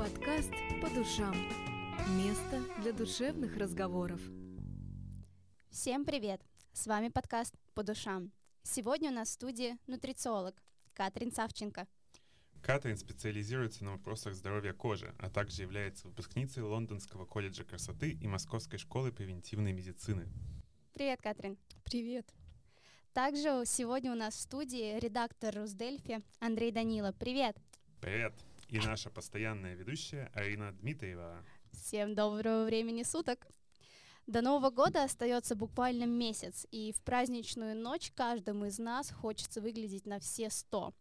Подкаст «По душам». Место для душевных разговоров. Всем привет! С вами подкаст «По душам». Сегодня у нас в студии нутрициолог Катрин Савченко. Катрин специализируется на вопросах здоровья кожи, а также является выпускницей Лондонского колледжа красоты и Московской школы превентивной медицины. Привет, Катрин. Привет. Также сегодня у нас в студии редактор Русдельфи Андрей Данила. Привет. Привет. И наша постоянная ведущая Арина Дмитриева. Всем доброго времени суток. До Нового года остается буквально месяц, и в праздничную ночь каждому из нас хочется выглядеть на все сто.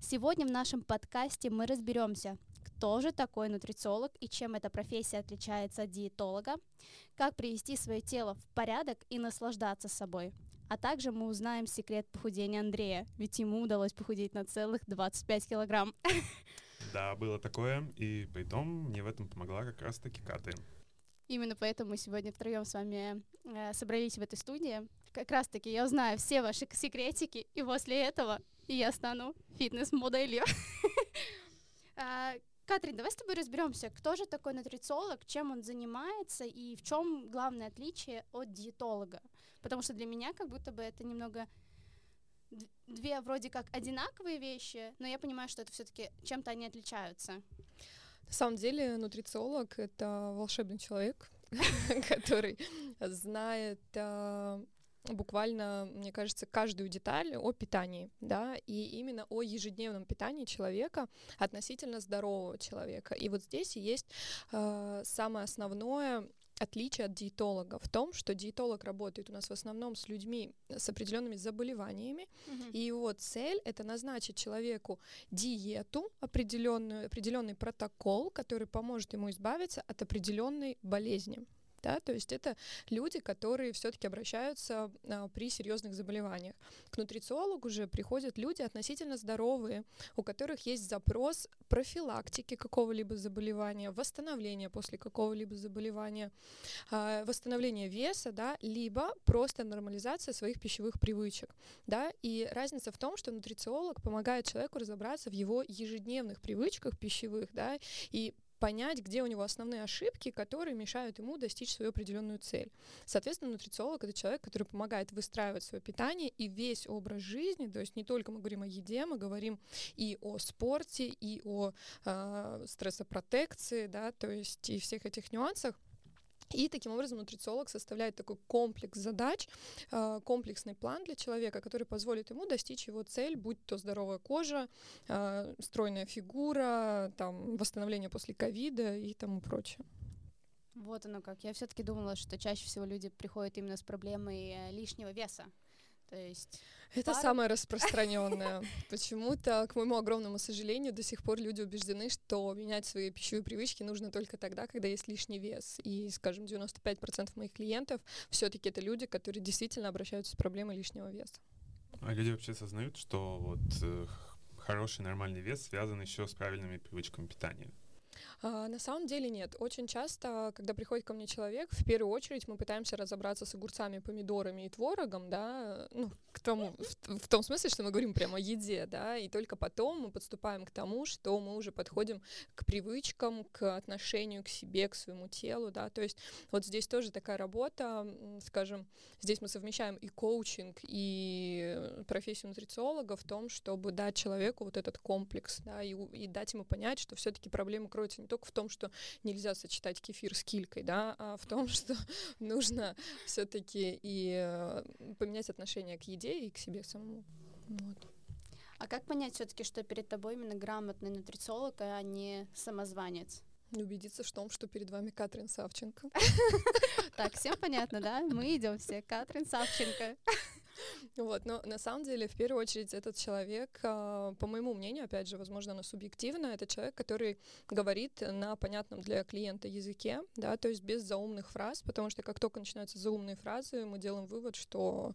Сегодня в нашем подкасте мы разберемся, кто же такой нутрициолог и чем эта профессия отличается от диетолога, как привести свое тело в порядок и наслаждаться собой. А также мы узнаем секрет похудения Андрея, ведь ему удалось похудеть на целых 25 килограмм. Да, было такое, и при мне в этом помогла как раз-таки Катрин. Именно поэтому мы сегодня втроем с вами э, собрались в этой студии. Как раз-таки я узнаю все ваши секретики, и после этого я стану фитнес-моделью. А, Катрин, давай с тобой разберемся, кто же такой нутрициолог, чем он занимается и в чем главное отличие от диетолога. Потому что для меня как будто бы это немного две вроде как одинаковые вещи, но я понимаю, что это все-таки чем-то они отличаются. На самом деле нутрициолог — это волшебный человек, который знает а, буквально, мне кажется, каждую деталь о питании, да, и именно о ежедневном питании человека относительно здорового человека. И вот здесь есть э, самое основное отличие от диетолога в том, что диетолог работает у нас в основном с людьми с определенными заболеваниями, uh-huh. и его цель это назначить человеку диету, определенную, определенный протокол, который поможет ему избавиться от определенной болезни да, то есть это люди, которые все-таки обращаются а, при серьезных заболеваниях. К нутрициологу же приходят люди относительно здоровые, у которых есть запрос профилактики какого-либо заболевания, восстановления после какого-либо заболевания, а, восстановления веса, да, либо просто нормализация своих пищевых привычек, да, и разница в том, что нутрициолог помогает человеку разобраться в его ежедневных привычках пищевых, да, и понять, где у него основные ошибки, которые мешают ему достичь свою определенную цель. Соответственно, нутрициолог — это человек, который помогает выстраивать свое питание и весь образ жизни, то есть не только мы говорим о еде, мы говорим и о спорте, и о э, стрессопротекции, да, то есть и всех этих нюансах, и таким образом нутрициолог составляет такой комплекс задач, э, комплексный план для человека, который позволит ему достичь его цель, будь то здоровая кожа, э, стройная фигура, там, восстановление после ковида и тому прочее. Вот оно как. Я все-таки думала, что чаще всего люди приходят именно с проблемой э, лишнего веса. То есть это пару... самое распространенное. Почему-то, к моему огромному сожалению, до сих пор люди убеждены, что менять свои пищевые привычки нужно только тогда, когда есть лишний вес. И, скажем, 95% моих клиентов все-таки это люди, которые действительно обращаются с проблемой лишнего веса. А люди вообще осознают, что вот э, хороший нормальный вес связан еще с правильными привычками питания. А, на самом деле нет. Очень часто, когда приходит ко мне человек, в первую очередь мы пытаемся разобраться с огурцами, помидорами и творогом, да, ну, к тому, в, в том смысле, что мы говорим прямо о еде, да, и только потом мы подступаем к тому, что мы уже подходим к привычкам, к отношению к себе, к своему телу, да, то есть вот здесь тоже такая работа, скажем, здесь мы совмещаем и коучинг, и профессию нутрициолога в том, чтобы дать человеку вот этот комплекс, да, и, и дать ему понять, что все-таки проблема кроется не только в том, что нельзя сочетать кефир с килькой, да, а в том, что нужно все-таки и э, поменять отношение к еде и к себе самому. Вот. А как понять все-таки, что перед тобой именно грамотный нутрициолог, а не самозванец? убедиться в том, что перед вами Катрин Савченко. Так, всем понятно, да? Мы идем все. Катрин Савченко. Вот, но на самом деле, в первую очередь, этот человек, а, по моему мнению, опять же, возможно, оно субъективно, это человек, который говорит на понятном для клиента языке, да, то есть без заумных фраз, потому что как только начинаются заумные фразы, мы делаем вывод, что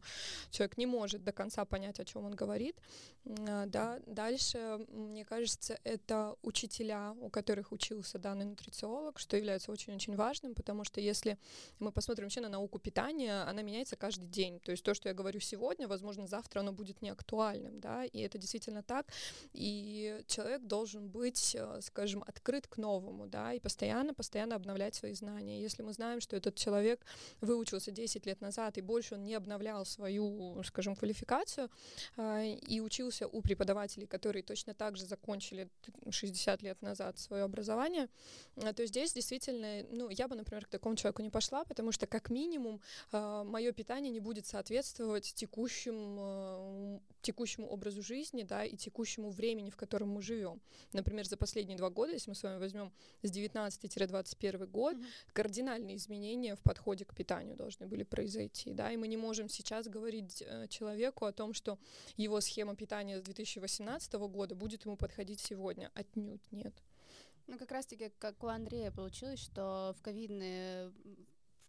человек не может до конца понять, о чем он говорит, да. Дальше, мне кажется, это учителя, у которых учился данный нутрициолог, что является очень-очень важным, потому что если мы посмотрим вообще на науку питания, она меняется каждый день, то есть то, что я говорю сегодня, сегодня, возможно, завтра оно будет не актуальным, да, и это действительно так, и человек должен быть, э, скажем, открыт к новому, да, и постоянно, постоянно обновлять свои знания. Если мы знаем, что этот человек выучился 10 лет назад, и больше он не обновлял свою, скажем, квалификацию, а, и учился у преподавателей, которые точно так же закончили 60 лет назад свое образование, а, то здесь действительно, ну, я бы, например, к такому человеку не пошла, потому что как минимум а, мое питание не будет соответствовать текущему, текущему образу жизни, да, и текущему времени, в котором мы живем. Например, за последние два года, если мы с вами возьмем с 19-21 год, mm-hmm. кардинальные изменения в подходе к питанию должны были произойти, да, и мы не можем сейчас говорить э, человеку о том, что его схема питания с 2018 года будет ему подходить сегодня. Отнюдь нет. Ну, как раз-таки, как у Андрея получилось, что в ковидные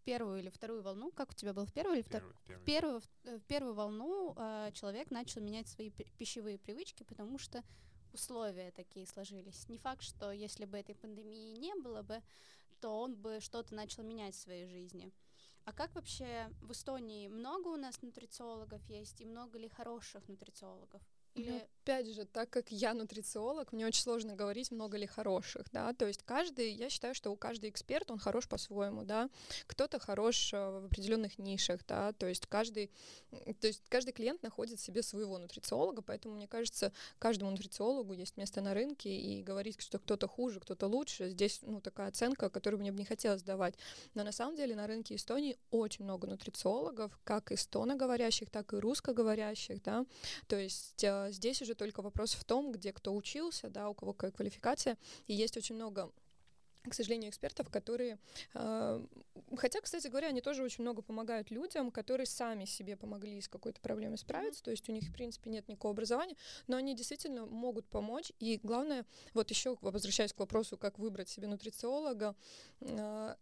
первую или вторую волну, как у тебя было в первую или вторую? В первую, в первую волну э, человек начал менять свои пищевые привычки, потому что условия такие сложились. Не факт, что если бы этой пандемии не было бы, то он бы что-то начал менять в своей жизни. А как вообще в Эстонии много у нас нутрициологов есть и много ли хороших нутрициологов? Или... Ну, опять же, так как я нутрициолог, мне очень сложно говорить, много ли хороших, да, то есть каждый, я считаю, что у каждого эксперт, он хорош по-своему, да, кто-то хорош э, в определенных нишах, да, то есть каждый, то есть каждый клиент находит себе своего нутрициолога, поэтому, мне кажется, каждому нутрициологу есть место на рынке, и говорить, что кто-то хуже, кто-то лучше, здесь, ну, такая оценка, которую мне бы не хотелось давать, но на самом деле на рынке Эстонии очень много нутрициологов, как эстоноговорящих, так и русскоговорящих, да, то есть э, здесь уже только вопрос в том, где кто учился, да, у кого какая квалификация, и есть очень много к сожалению, экспертов, которые... Э, хотя, кстати говоря, они тоже очень много помогают людям, которые сами себе помогли с какой-то проблемой справиться, mm-hmm. то есть у них, в принципе, нет никакого образования, но они действительно могут помочь. И главное, вот еще возвращаясь к вопросу, как выбрать себе нутрициолога, э,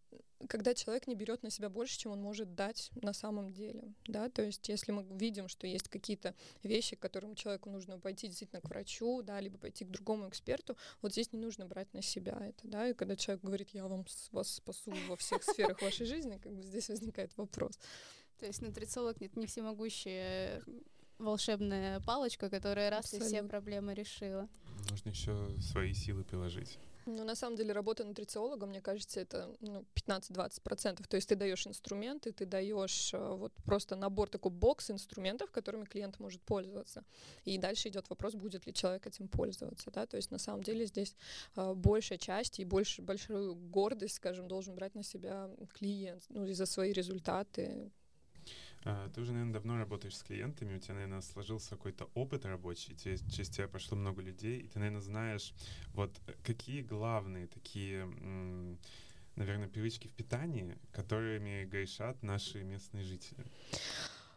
когда человек не берет на себя больше, чем он может дать на самом деле, да, то есть если мы видим, что есть какие-то вещи, к которым человеку нужно пойти действительно к врачу, да, либо пойти к другому эксперту, вот здесь не нужно брать на себя это, да, и когда человек говорит, я вам вас спасу во всех сферах вашей жизни, как бы здесь возникает вопрос. То есть нутрициолог нет не всемогущая волшебная палочка, которая раз Абсолютно. и все проблемы решила. Нужно еще свои силы приложить. Ну, на самом деле, работа нутрициолога, мне кажется, это ну, 15-20%. То есть ты даешь инструменты, ты даешь э, вот просто набор, такой бокс инструментов, которыми клиент может пользоваться. И дальше идет вопрос, будет ли человек этим пользоваться. Да? То есть на самом деле здесь э, большая часть и больше, большую гордость, скажем, должен брать на себя клиент ну, и за свои результаты, а, ты уже, наверное, давно работаешь с клиентами, у тебя, наверное, сложился какой-то опыт рабочий, тебе, через тебя прошло много людей, и ты, наверное, знаешь, вот какие главные такие, наверное, привычки в питании, которыми грешат наши местные жители?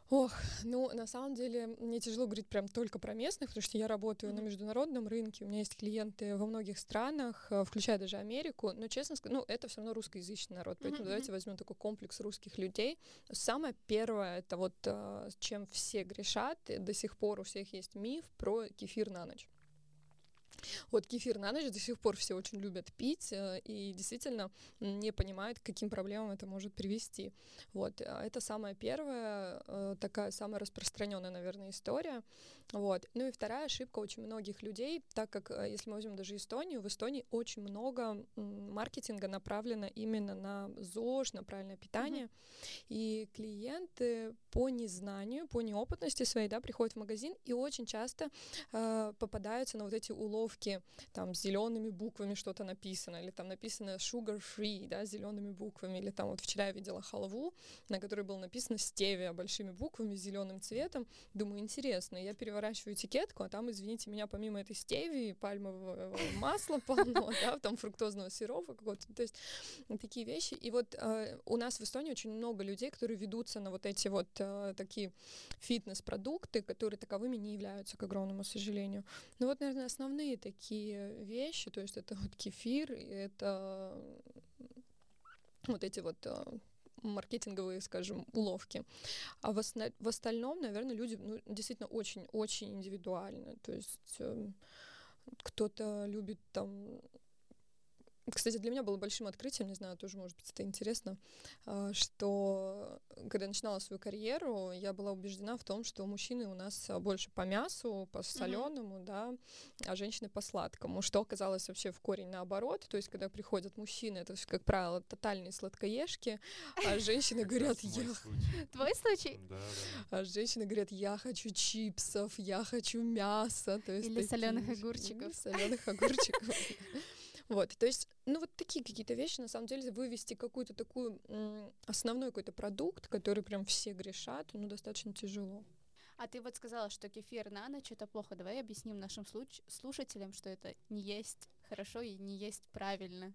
Ох, ну, на самом деле, мне тяжело говорить прям только про местных, потому что я работаю mm-hmm. на международном рынке, у меня есть клиенты во многих странах, э, включая даже Америку, но, честно сказать, ну, это все равно русскоязычный народ, поэтому mm-hmm. давайте возьмем такой комплекс русских людей. Самое первое, это вот э, чем все грешат, до сих пор у всех есть миф про кефир на ночь. Вот кефир на ночь до сих пор все очень любят пить э, и действительно не понимают, к каким проблемам это может привести. Вот, а это самая первая, э, такая самая распространенная, наверное, история. Вот. Ну и вторая ошибка очень многих людей, так как, э, если мы возьмем даже Эстонию, в Эстонии очень много маркетинга направлено именно на ЗОЖ, на правильное питание, mm-hmm. и клиенты по незнанию, по неопытности своей, да, приходят в магазин и очень часто э, попадаются на вот эти уловки, там, с зелеными буквами что-то написано, или там написано sugar free, да, зелеными буквами, или там вот вчера я видела халву, на которой было написано стевия большими буквами, зеленым цветом, думаю, интересно, я переворачиваю этикетку, а там, извините меня, помимо этой стевии, пальмового масла полно, да, там фруктозного сиропа какого-то, то есть такие вещи, и вот э, у нас в Эстонии очень много людей, которые ведутся на вот эти вот э, такие фитнес-продукты, которые таковыми не являются, к огромному сожалению. Ну вот, наверное, основные такие вещи, то есть это вот кефир, это вот эти вот э, маркетинговые, скажем, уловки. А в, остальном, наверное, люди ну, действительно очень-очень индивидуальны. То есть э, кто-то любит там кстати, для меня было большим открытием, не знаю, тоже, может быть, это интересно, а, что когда я начинала свою карьеру, я была убеждена в том, что мужчины у нас больше по мясу, по соленому, mm-hmm. да, а женщины по сладкому, что оказалось вообще в корень наоборот. То есть, когда приходят мужчины, это, как правило, тотальные сладкоежки, а женщины говорят, я... Твой случай? А женщины говорят, я хочу чипсов, я хочу мяса. То есть Или соленых огурчиков. Соленых огурчиков. Вот, то есть, ну вот такие какие-то вещи, на самом деле, вывести какую-то такую основной какой-то продукт, который прям все грешат, ну, достаточно тяжело. А ты вот сказала, что кефир на ночь это плохо. Давай объясним нашим слушателям, что это не есть хорошо и не есть правильно.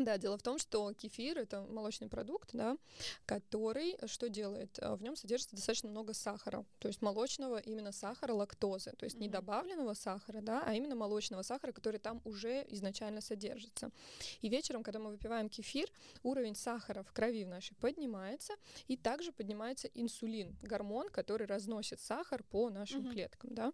Да, дело в том, что кефир это молочный продукт, да, который что делает? А, в нем содержится достаточно много сахара, то есть молочного именно сахара, лактозы, то есть mm-hmm. не добавленного сахара, да, а именно молочного сахара, который там уже изначально содержится. И вечером, когда мы выпиваем кефир, уровень сахара в крови в нашей поднимается, и также поднимается инсулин, гормон, который разносит сахар по нашим mm-hmm. клеткам, да.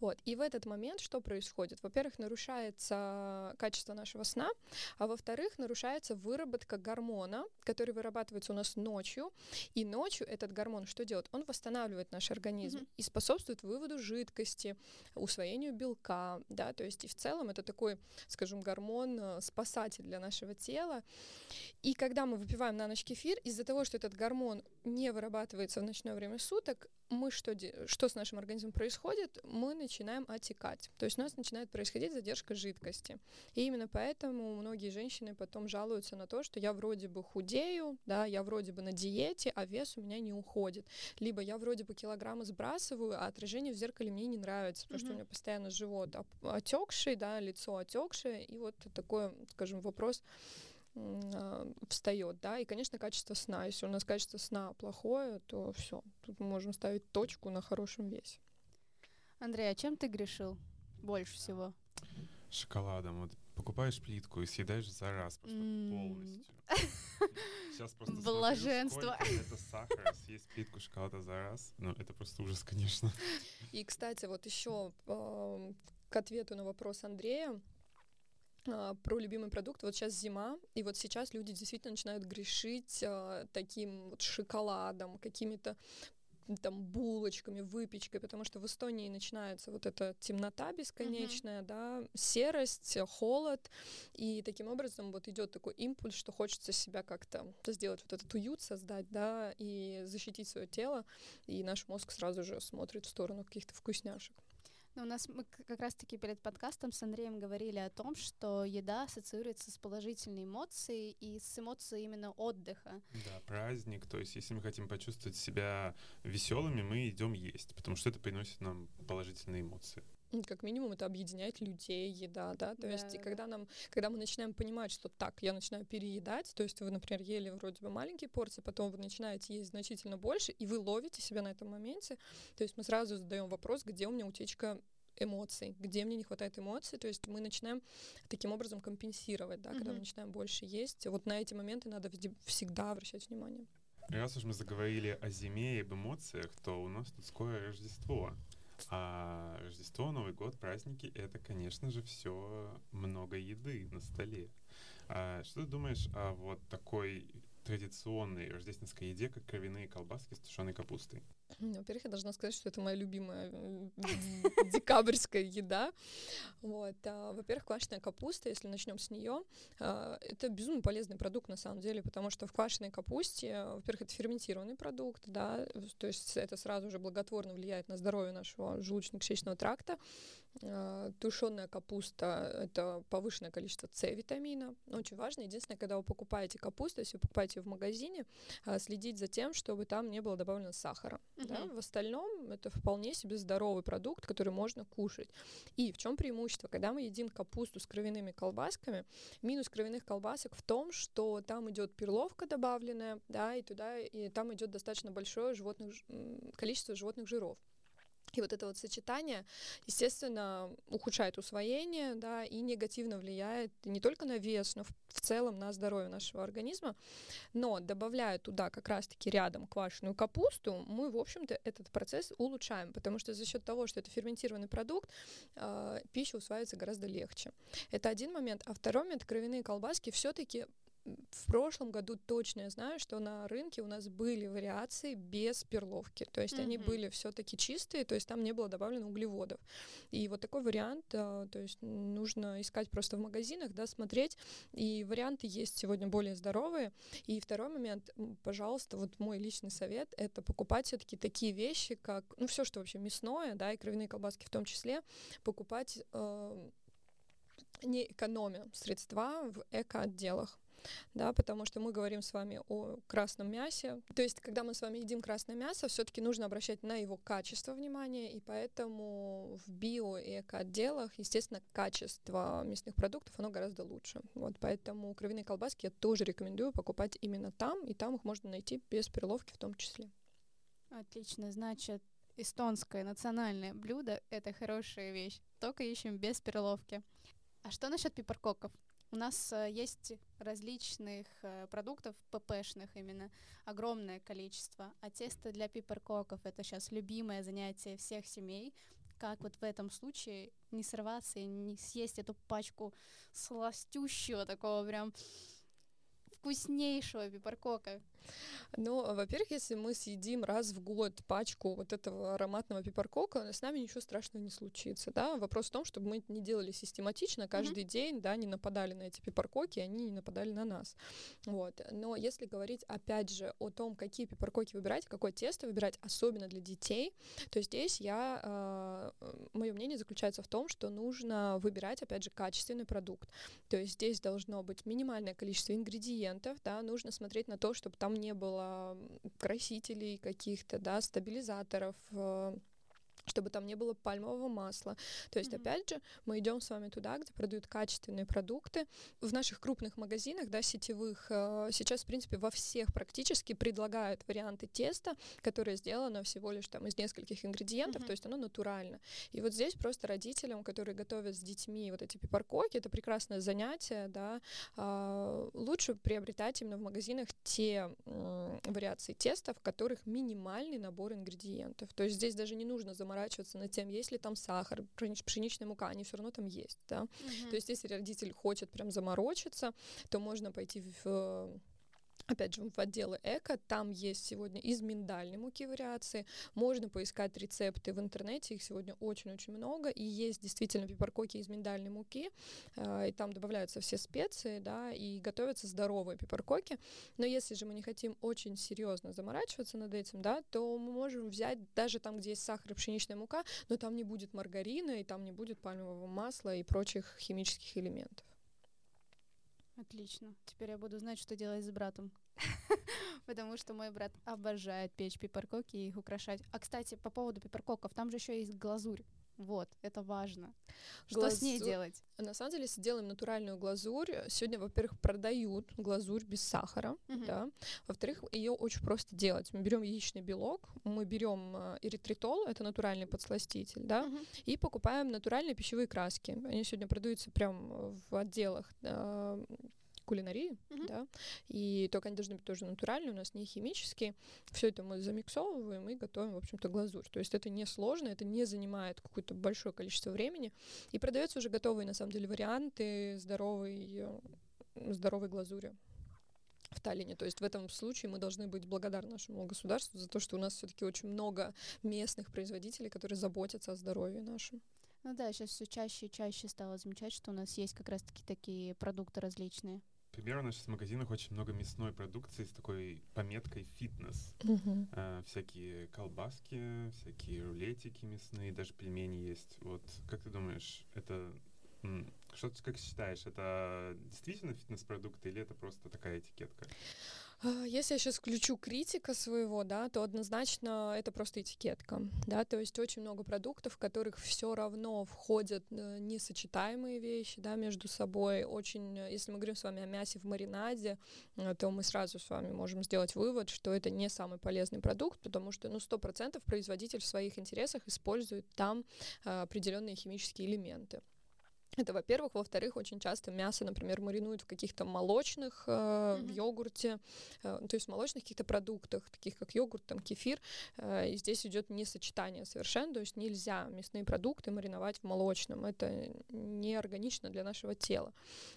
Вот. И в этот момент что происходит? Во-первых, нарушается качество нашего сна, а во-вторых, нарушается выработка гормона, который вырабатывается у нас ночью. И ночью этот гормон что делает? Он восстанавливает наш организм mm-hmm. и способствует выводу жидкости, усвоению белка, да, то есть и в целом это такой, скажем, гормон-спасатель э, для нашего тела. И когда мы выпиваем на ночь кефир, из-за того, что этот гормон не вырабатывается в ночное время суток, мы что, что с нашим организмом происходит? Мы начинаем отекать. То есть у нас начинает происходить задержка жидкости. И именно поэтому многие женщины потом жалуются на то, что я вроде бы худею, да, я вроде бы на диете, а вес у меня не уходит. Либо я вроде бы килограммы сбрасываю, а отражение в зеркале мне не нравится, потому mm-hmm. что у меня постоянно живот отекший, да, лицо отекшее, и вот такой, скажем, вопрос встает, да, и, конечно, качество сна. Если у нас качество сна плохое, то все, тут мы можем ставить точку на хорошем весе. Андрей, а чем ты грешил больше всего? Шоколадом. Вот покупаешь плитку и съедаешь за раз просто mm. полностью. Сейчас просто Блаженство. Смотрю, это сахар, съесть плитку шоколада за раз. Ну, это просто ужас, конечно. И, кстати, вот еще э, к ответу на вопрос Андрея, а, про любимый продукт. Вот сейчас зима, и вот сейчас люди действительно начинают грешить а, таким вот шоколадом, какими-то там булочками, выпечкой, потому что в Эстонии начинается вот эта темнота бесконечная, mm-hmm. да, серость, холод, и таким образом вот идет такой импульс, что хочется себя как-то сделать вот этот уют, создать, да, и защитить свое тело, и наш мозг сразу же смотрит в сторону каких-то вкусняшек. Ну, у нас мы как раз-таки перед подкастом с Андреем говорили о том, что еда ассоциируется с положительной эмоцией и с эмоцией именно отдыха. Да, праздник. То есть, если мы хотим почувствовать себя веселыми, мы идем есть, потому что это приносит нам положительные эмоции как минимум это объединяет людей еда, да, то да, есть и когда нам, когда мы начинаем понимать, что так, я начинаю переедать, то есть вы, например, ели вроде бы маленькие порции, потом вы начинаете есть значительно больше, и вы ловите себя на этом моменте, то есть мы сразу задаем вопрос, где у меня утечка эмоций, где мне не хватает эмоций, то есть мы начинаем таким образом компенсировать, да, mm-hmm. когда мы начинаем больше есть. Вот на эти моменты надо всегда обращать внимание. Раз уж мы заговорили о зиме и об эмоциях, то у нас тут скоро Рождество. А Рождество, Новый год, праздники — это, конечно же, все много еды на столе. А что ты думаешь о вот такой традиционной рождественской еде, как кровяные колбаски с тушеной капустой? Во-первых, я должна сказать, что это моя любимая декабрьская еда. Вот. А, во-первых, квашеная капуста, если начнем с нее, а, это безумно полезный продукт на самом деле, потому что в квашеной капусте, во-первых, это ферментированный продукт, да, то есть это сразу же благотворно влияет на здоровье нашего желудочно-кишечного тракта. А, тушеная капуста — это повышенное количество С-витамина. Очень важно. Единственное, когда вы покупаете капусту, если вы покупаете ее в магазине, следить за тем, чтобы там не было добавлено сахара. Uh-huh. Да? В остальном это вполне себе здоровый продукт, который можно кушать. И в чем преимущество? Когда мы едим капусту с кровяными колбасками, минус кровяных колбасок в том, что там идет перловка добавленная, да, и туда и там идет достаточно большое животных, количество животных жиров. И вот это вот сочетание, естественно, ухудшает усвоение, да, и негативно влияет не только на вес, но в, целом на здоровье нашего организма. Но добавляя туда как раз-таки рядом квашеную капусту, мы, в общем-то, этот процесс улучшаем, потому что за счет того, что это ферментированный продукт, э, пища усваивается гораздо легче. Это один момент. А второй момент, кровяные колбаски все-таки в прошлом году точно я знаю, что на рынке у нас были вариации без перловки. То есть mm-hmm. они были все-таки чистые, то есть там не было добавлено углеводов. И вот такой вариант, то есть нужно искать просто в магазинах, да, смотреть. И варианты есть сегодня более здоровые. И второй момент, пожалуйста, вот мой личный совет, это покупать все-таки такие вещи, как, ну, все, что вообще мясное, да, и кровяные колбаски в том числе, покупать э, не экономя средства в эко-отделах да, потому что мы говорим с вами о красном мясе. То есть, когда мы с вами едим красное мясо, все-таки нужно обращать на его качество внимания, и поэтому в био и эко-отделах, естественно, качество мясных продуктов, оно гораздо лучше. Вот, поэтому кровяные колбаски я тоже рекомендую покупать именно там, и там их можно найти без перловки в том числе. Отлично, значит, эстонское национальное блюдо — это хорошая вещь, только ищем без перловки. А что насчет пиперкоков? У нас э, есть различных э, продуктов ППшных именно огромное количество, а тесто для пиперкоков это сейчас любимое занятие всех семей. Как вот в этом случае не сорваться и не съесть эту пачку сластющего такого прям вкуснейшего пиперкока? Ну, во-первых, если мы съедим раз в год пачку вот этого ароматного пиперкока, с нами ничего страшного не случится, да. Вопрос в том, чтобы мы это не делали систематично, каждый mm-hmm. день, да, не нападали на эти пиперкоки, они не нападали на нас. Вот. Но если говорить, опять же, о том, какие пиперкоки выбирать, какое тесто выбирать, особенно для детей, то здесь я, э, мое мнение заключается в том, что нужно выбирать, опять же, качественный продукт. То есть здесь должно быть минимальное количество ингредиентов, да, нужно смотреть на то, чтобы там не было красителей каких-то, да, стабилизаторов, э, чтобы там не было пальмового масла. То есть, mm-hmm. опять же, мы идем с вами туда, где продают качественные продукты. В наших крупных магазинах, да, сетевых, э, сейчас, в принципе, во всех практически предлагают варианты теста, которое сделано всего лишь там из нескольких ингредиентов, mm-hmm. то есть оно натурально. И вот здесь просто родителям, которые готовят с детьми вот эти пипаркоки, это прекрасное занятие, да, э, лучше приобретать именно в магазинах те вариации теста, в которых минимальный набор ингредиентов. То есть здесь даже не нужно заморачиваться заморачиваться над тем, есть ли там сахар, пшеничная мука, они все равно там есть, да. Uh-huh. То есть если родитель хочет прям заморочиться, то можно пойти в опять же, в отделы эко, там есть сегодня из миндальной муки вариации, можно поискать рецепты в интернете, их сегодня очень-очень много, и есть действительно пипаркоки из миндальной муки, э, и там добавляются все специи, да, и готовятся здоровые пипаркоки, но если же мы не хотим очень серьезно заморачиваться над этим, да, то мы можем взять даже там, где есть сахар и пшеничная мука, но там не будет маргарина, и там не будет пальмового масла и прочих химических элементов. Отлично. Теперь я буду знать, что делать с братом. Потому что мой брат обожает печь пиперкоки и их украшать. А, кстати, по поводу пиперкоков, там же еще есть глазурь. Вот, это важно. Что Глазу... с ней делать? На самом деле, если делаем натуральную глазурь, сегодня, во-первых, продают глазурь без сахара, uh-huh. да. Во-вторых, ее очень просто делать. Мы берем яичный белок, мы берем э, эритритол, это натуральный подсластитель, да, uh-huh. и покупаем натуральные пищевые краски. Они сегодня продаются прям в отделах э, кулинарии, mm-hmm. да, и только они должны быть тоже натуральные, у нас не химические. Все это мы замиксовываем и готовим, в общем-то, глазурь. То есть это не сложно, это не занимает какое-то большое количество времени. И продаются уже готовые, на самом деле, варианты здоровой, здоровой глазури в Таллине. То есть в этом случае мы должны быть благодарны нашему государству за то, что у нас все-таки очень много местных производителей, которые заботятся о здоровье нашем. Ну да, сейчас все чаще и чаще стало замечать, что у нас есть как раз-таки такие продукты различные. Например, у нас сейчас в магазинах очень много мясной продукции с такой пометкой «фитнес». Uh-huh. Э, всякие колбаски, всякие рулетики мясные, даже пельмени есть. Вот как ты думаешь, это... Что ты как считаешь, это действительно фитнес-продукты или это просто такая этикетка? А, если я сейчас включу критика своего, да, то однозначно это просто этикетка, да, то есть очень много продуктов, в которых все равно входят э, несочетаемые вещи, да, между собой. Очень, э, если мы говорим с вами о мясе в маринаде, э, то мы сразу с вами можем сделать вывод, что это не самый полезный продукт, потому что, ну, сто процентов производитель в своих интересах использует там определенные химические элементы. Это, во-первых. Во-вторых, очень часто мясо, например, маринуют в каких-то молочных, э, mm-hmm. в йогурте, э, то есть в молочных каких-то продуктах, таких как йогурт, там, кефир. Э, и здесь идет несочетание совершенно, то есть нельзя мясные продукты мариновать в молочном. Это не органично для нашего тела.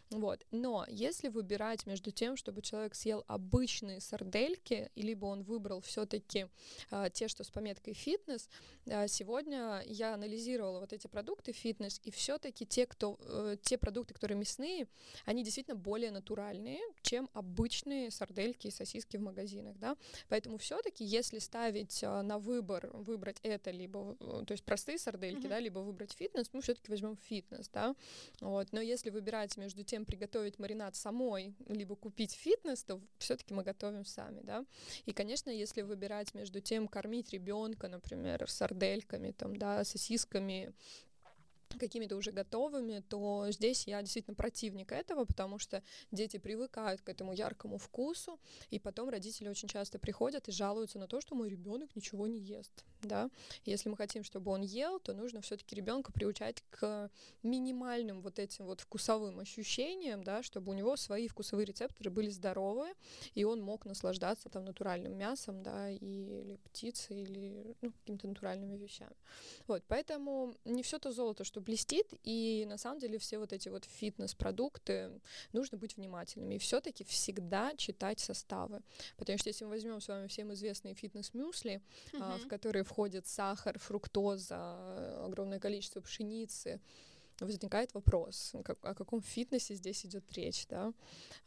Вот. Но если выбирать между тем, чтобы человек съел обычные сардельки, либо он выбрал все-таки э, те, что с пометкой фитнес, э, сегодня я анализировала вот эти продукты фитнес, и все-таки те, кто э, те продукты, которые мясные, они действительно более натуральные, чем обычные сардельки и сосиски в магазинах, да. Поэтому все-таки, если ставить э, на выбор выбрать это либо, э, то есть простые сардельки, mm-hmm. да, либо выбрать фитнес, мы все-таки возьмем фитнес, да. Вот. Но если выбирать между тем приготовить маринад самой, либо купить фитнес, то все-таки мы готовим сами, да. И, конечно, если выбирать между тем, кормить ребенка, например, сардельками, там, да, сосисками, какими-то уже готовыми, то здесь я действительно противник этого, потому что дети привыкают к этому яркому вкусу, и потом родители очень часто приходят и жалуются на то, что мой ребенок ничего не ест. Да? Если мы хотим, чтобы он ел, то нужно все-таки ребенка приучать к минимальным вот этим вот вкусовым ощущениям, да, чтобы у него свои вкусовые рецепторы были здоровые, и он мог наслаждаться там натуральным мясом, да, или птицей, или ну, какими-то натуральными вещами. Вот, поэтому не все то золото, что блестит, и на самом деле все вот эти вот фитнес-продукты нужно быть внимательными, и все-таки всегда читать составы, потому что если мы возьмем с вами всем известные фитнес-мюсли, uh-huh. а, в которые входит сахар, фруктоза, огромное количество пшеницы, возникает вопрос, как, о каком фитнесе здесь идет речь, да,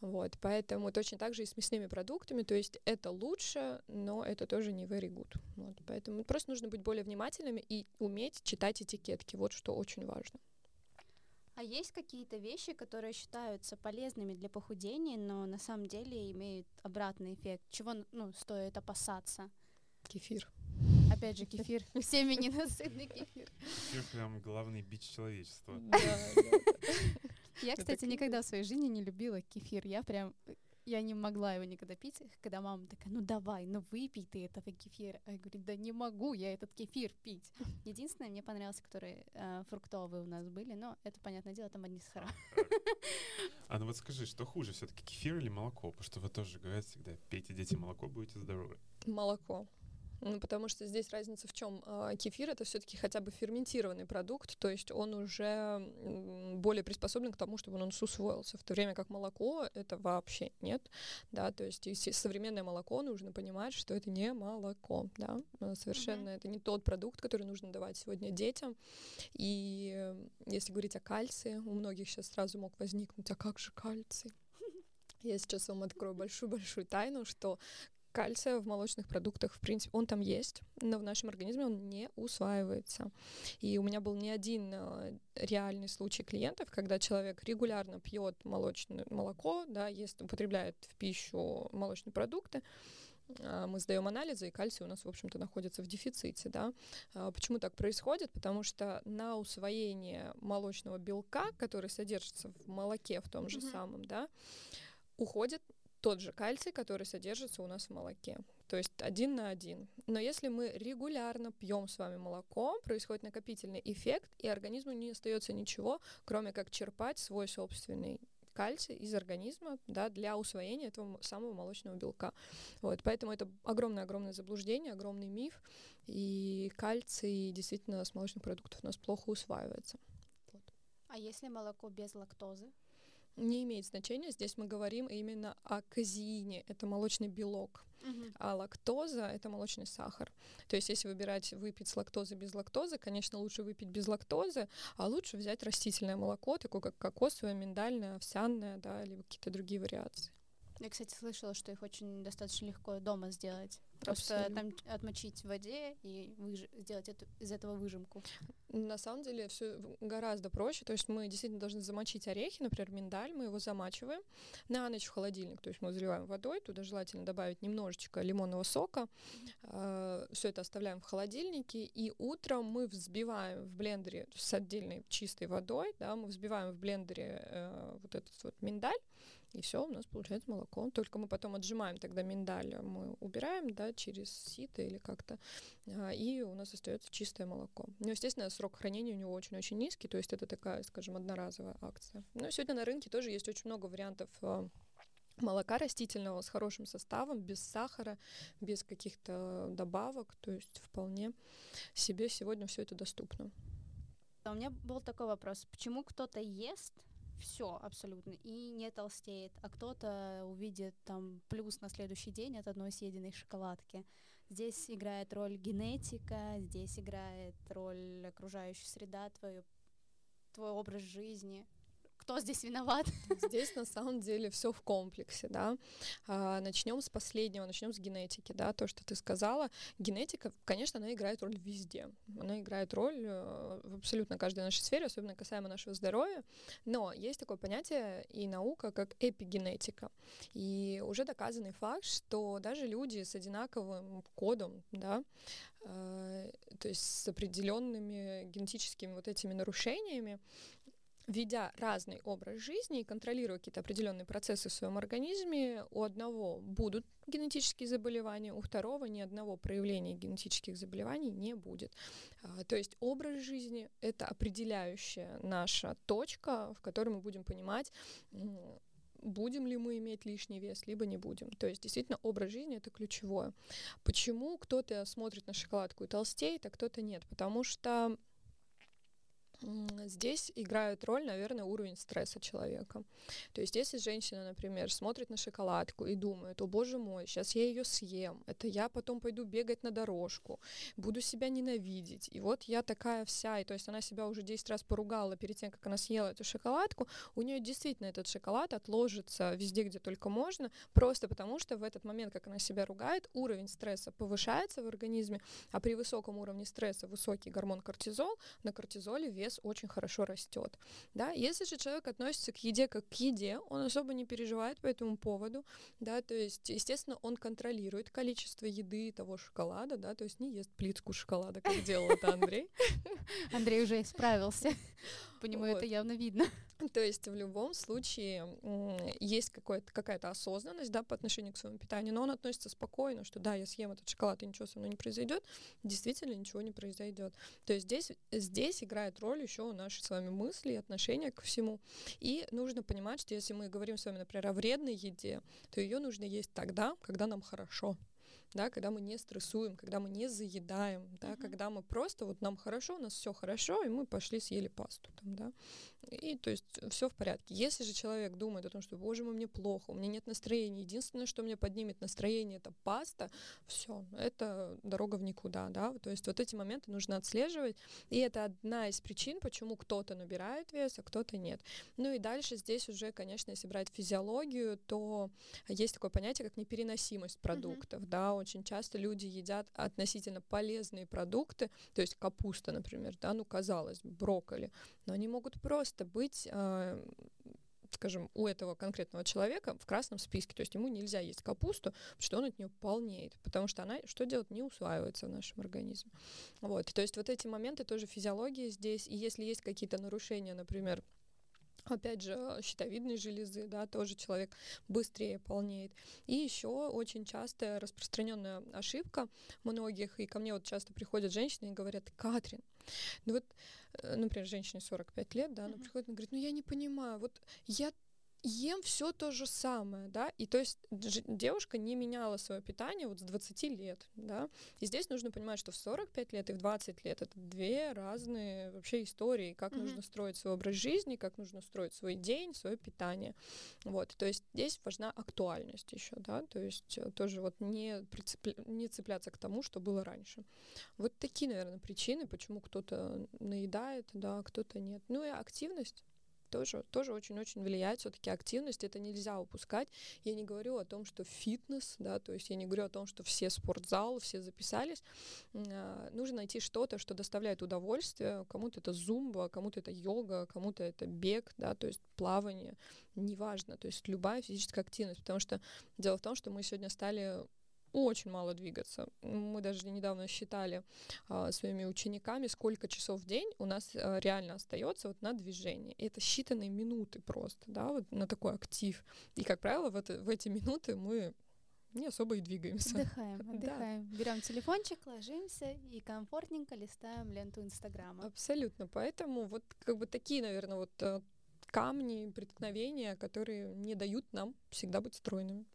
вот, поэтому точно так же и с мясными продуктами, то есть это лучше, но это тоже не very good, вот, поэтому просто нужно быть более внимательными и уметь читать этикетки, вот что очень важно. А есть какие-то вещи, которые считаются полезными для похудения, но на самом деле имеют обратный эффект? Чего ну, стоит опасаться? Кефир. Опять же, кефир. Всеми ненасытный кефир. Кефир прям главный бич человечества. Я, кстати, никогда в своей жизни не любила кефир. Я прям я не могла его никогда пить, когда мама такая, ну давай, ну выпей ты этого кефира. А я говорю, да не могу я этот кефир пить. Единственное, мне понравилось, которые э, фруктовые у нас были, но это, понятное дело, там одни сахара. А ну вот скажи, что хуже, все таки кефир или молоко? Потому что вы тоже говорят всегда, пейте, дети, молоко, будете здоровы. Молоко. Ну, потому что здесь разница в чем? А, кефир это все-таки хотя бы ферментированный продукт, то есть он уже более приспособлен к тому, чтобы он усвоился, в то время как молоко это вообще нет, да, то есть современное молоко нужно понимать, что это не молоко, да, а, совершенно mm-hmm. это не тот продукт, который нужно давать сегодня детям, и если говорить о кальции, у многих сейчас сразу мог возникнуть, а как же кальций? Я сейчас вам открою большую-большую тайну, что кальция в молочных продуктах, в принципе, он там есть, но в нашем организме он не усваивается. И у меня был не один э, реальный случай клиентов, когда человек регулярно пьет молочное молоко, да, ест, употребляет в пищу молочные продукты, а, мы сдаем анализы, и кальций у нас, в общем-то, находится в дефиците, да. А, почему так происходит? Потому что на усвоение молочного белка, который содержится в молоке в том же mm-hmm. самом, да, уходит тот же кальций, который содержится у нас в молоке. То есть один на один. Но если мы регулярно пьем с вами молоко, происходит накопительный эффект, и организму не остается ничего, кроме как черпать свой собственный кальций из организма да, для усвоения этого самого молочного белка. Вот, поэтому это огромное-огромное заблуждение, огромный миф, и кальций действительно с молочных продуктов у нас плохо усваивается. Вот. А если молоко без лактозы? Не имеет значения. Здесь мы говорим именно о казеине, это молочный белок, uh-huh. а лактоза это молочный сахар. То есть, если выбирать выпить с лактозой без лактозы, конечно, лучше выпить без лактозы, а лучше взять растительное молоко, такое как кокосовое, миндальное, овсяное, да, или какие-то другие вариации. Я, кстати, слышала, что их очень достаточно легко дома сделать. Просто Абсолютно. там отмочить в воде и выж... сделать эту, из этого выжимку. На самом деле все гораздо проще. То есть мы действительно должны замочить орехи, например, миндаль, мы его замачиваем на ночь в холодильник. То есть мы заливаем водой, туда желательно добавить немножечко лимонного сока. Все это оставляем в холодильнике, и утром мы взбиваем в блендере с отдельной чистой водой, да, мы взбиваем в блендере э, вот этот вот миндаль, и все, у нас получается молоко. Только мы потом отжимаем тогда миндаль, мы убираем, да, через сито или как-то, а, и у нас остается чистое молоко. Ну, естественно, срок хранения у него очень-очень низкий, то есть это такая, скажем, одноразовая акция. Но сегодня на рынке тоже есть очень много вариантов а, молока растительного с хорошим составом, без сахара, без каких-то добавок, то есть вполне себе сегодня все это доступно. А у меня был такой вопрос. Почему кто-то ест все абсолютно и не толстеет, а кто-то увидит там плюс на следующий день от одной съеденной шоколадки. Здесь играет роль генетика, здесь играет роль окружающая среда, твой, твой образ жизни кто здесь виноват? Здесь на самом деле все в комплексе, да. А, начнем с последнего, начнем с генетики, да, то, что ты сказала. Генетика, конечно, она играет роль везде. Она играет роль э, в абсолютно каждой нашей сфере, особенно касаемо нашего здоровья. Но есть такое понятие и наука, как эпигенетика. И уже доказанный факт, что даже люди с одинаковым кодом, да, э, то есть с определенными генетическими вот этими нарушениями, ведя разный образ жизни и контролируя какие-то определенные процессы в своем организме, у одного будут генетические заболевания, у второго ни одного проявления генетических заболеваний не будет. А, то есть образ жизни — это определяющая наша точка, в которой мы будем понимать, будем ли мы иметь лишний вес, либо не будем. То есть действительно образ жизни это ключевое. Почему кто-то смотрит на шоколадку и толстеет, а кто-то нет? Потому что Здесь играет роль, наверное, уровень стресса человека. То есть, если женщина, например, смотрит на шоколадку и думает, о боже мой, сейчас я ее съем, это я потом пойду бегать на дорожку, буду себя ненавидеть, и вот я такая вся, и то есть она себя уже 10 раз поругала перед тем, как она съела эту шоколадку, у нее действительно этот шоколад отложится везде, где только можно, просто потому что в этот момент, как она себя ругает, уровень стресса повышается в организме, а при высоком уровне стресса высокий гормон кортизол, на кортизоле вес вес очень хорошо растет. Да? Если же человек относится к еде как к еде, он особо не переживает по этому поводу, да, то есть, естественно, он контролирует количество еды того шоколада, да, то есть не ест плитку шоколада, как делал это Андрей. Андрей уже исправился. По нему это явно видно. То есть в любом случае есть какая-то осознанность да, по отношению к своему питанию, но он относится спокойно, что да, я съем этот шоколад, и ничего со мной не произойдет. Действительно, ничего не произойдет. То есть здесь, здесь играет роль еще наши с вами мысли и отношения ко всему. И нужно понимать, что если мы говорим с вами, например, о вредной еде, то ее нужно есть тогда, когда нам хорошо да, когда мы не стрессуем, когда мы не заедаем, да, uh-huh. когда мы просто вот нам хорошо, у нас все хорошо, и мы пошли съели пасту там, да, и то есть все в порядке. Если же человек думает о том, что, боже мой, мне плохо, у меня нет настроения, единственное, что мне поднимет настроение, это паста, все, это дорога в никуда, да, то есть вот эти моменты нужно отслеживать, и это одна из причин, почему кто-то набирает вес, а кто-то нет. Ну и дальше здесь уже, конечно, если брать физиологию, то есть такое понятие, как непереносимость продуктов, uh-huh. да, очень часто люди едят относительно полезные продукты, то есть капуста, например, да, ну казалось бы, брокколи, но они могут просто быть э, скажем, у этого конкретного человека в красном списке. То есть ему нельзя есть капусту, потому что он от нее полнеет, потому что она, что делать, не усваивается в нашем организме. Вот. То есть вот эти моменты тоже физиологии здесь. И если есть какие-то нарушения, например, Опять же, щитовидной железы, да, тоже человек быстрее полнеет. И еще очень частая распространенная ошибка многих, и ко мне вот часто приходят женщины и говорят, Катрин, ну вот, э, например, женщине 45 лет, да, она mm-hmm. приходит и говорит, ну я не понимаю, вот я ем все то же самое, да, и то есть девушка не меняла свое питание вот с 20 лет, да, и здесь нужно понимать, что в 45 лет и в 20 лет это две разные вообще истории, как mm-hmm. нужно строить свой образ жизни, как нужно строить свой день, свое питание, вот, то есть здесь важна актуальность еще, да, то есть э, тоже вот не, прицепля... не цепляться к тому, что было раньше. Вот такие, наверное, причины, почему кто-то наедает, да, а кто-то нет. Ну и активность, тоже, тоже очень-очень влияет. Все-таки активность это нельзя упускать. Я не говорю о том, что фитнес, да, то есть я не говорю о том, что все спортзал, все записались. А, нужно найти что-то, что доставляет удовольствие. Кому-то это зумба, кому-то это йога, кому-то это бег, да, то есть плавание, неважно, то есть любая физическая активность, потому что дело в том, что мы сегодня стали очень мало двигаться. Мы даже недавно считали а, своими учениками, сколько часов в день у нас а, реально остается вот на движение. И это считанные минуты просто, да, вот на такой актив. И, как правило, в, это, в эти минуты мы не особо и двигаемся. Отдыхаем, отдыхаем. Да. Берем телефончик, ложимся и комфортненько листаем ленту Инстаграма. Абсолютно. Поэтому вот как бы такие, наверное, вот э, камни преткновения, которые не дают нам всегда быть стройными.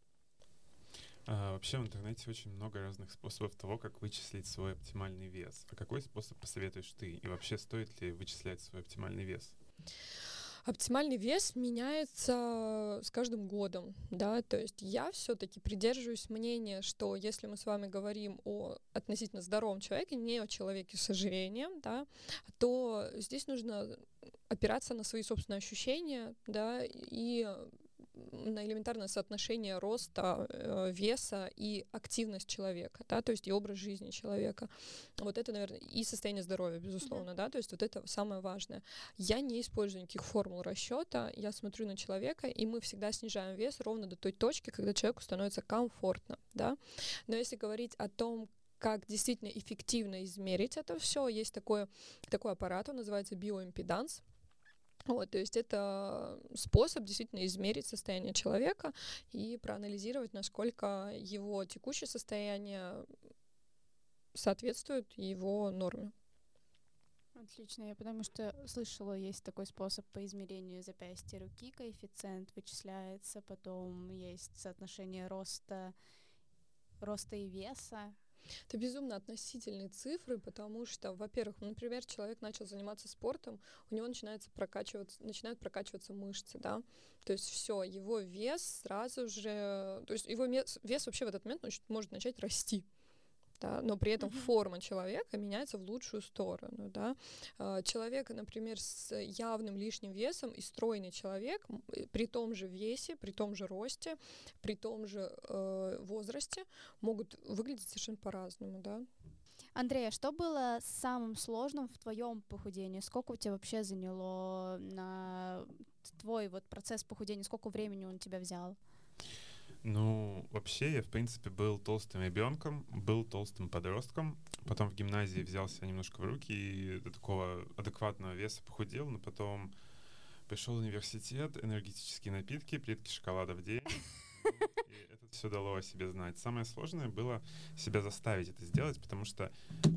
А, вообще в интернете очень много разных способов того, как вычислить свой оптимальный вес. А какой способ посоветуешь ты? И вообще стоит ли вычислять свой оптимальный вес? Оптимальный вес меняется с каждым годом, да, то есть я все-таки придерживаюсь мнения, что если мы с вами говорим о относительно здоровом человеке, не о человеке с ожирением, да, то здесь нужно опираться на свои собственные ощущения, да, и на элементарное соотношение роста, э, веса и активность человека, да, то есть и образ жизни человека. Вот это, наверное, и состояние здоровья, безусловно, mm-hmm. да, то есть вот это самое важное. Я не использую никаких формул расчета, я смотрю на человека, и мы всегда снижаем вес ровно до той точки, когда человеку становится комфортно, да. Но если говорить о том, как действительно эффективно измерить это все, есть такой, такой аппарат, он называется биоимпеданс. Вот, то есть это способ действительно измерить состояние человека и проанализировать, насколько его текущее состояние соответствует его норме. Отлично, я потому что слышала, есть такой способ по измерению запястья руки, коэффициент вычисляется, потом есть соотношение роста, роста и веса, это безумно относительные цифры, потому что, во-первых, ну, например, человек начал заниматься спортом, у него начинается прокачиваться, начинают прокачиваться мышцы, да, то есть все, его вес сразу же, то есть его вес вообще в этот момент может начать расти, да, но при этом форма человека меняется в лучшую сторону. Да. А, человек, например, с явным лишним весом и стройный человек э, при том же весе, при том же росте, при том же э, возрасте могут выглядеть совершенно по-разному. Да. Андрея, что было самым сложным в твоем похудении? Сколько у тебя вообще заняло на твой вот процесс похудения? Сколько времени он тебя взял? Ну, вообще я, в принципе, был толстым ребенком, был толстым подростком. Потом в гимназии взялся немножко в руки и до такого адекватного веса похудел, но потом пришел в университет, энергетические напитки, плитки шоколада в день. И это все дало о себе знать. Самое сложное было себя заставить это сделать, потому что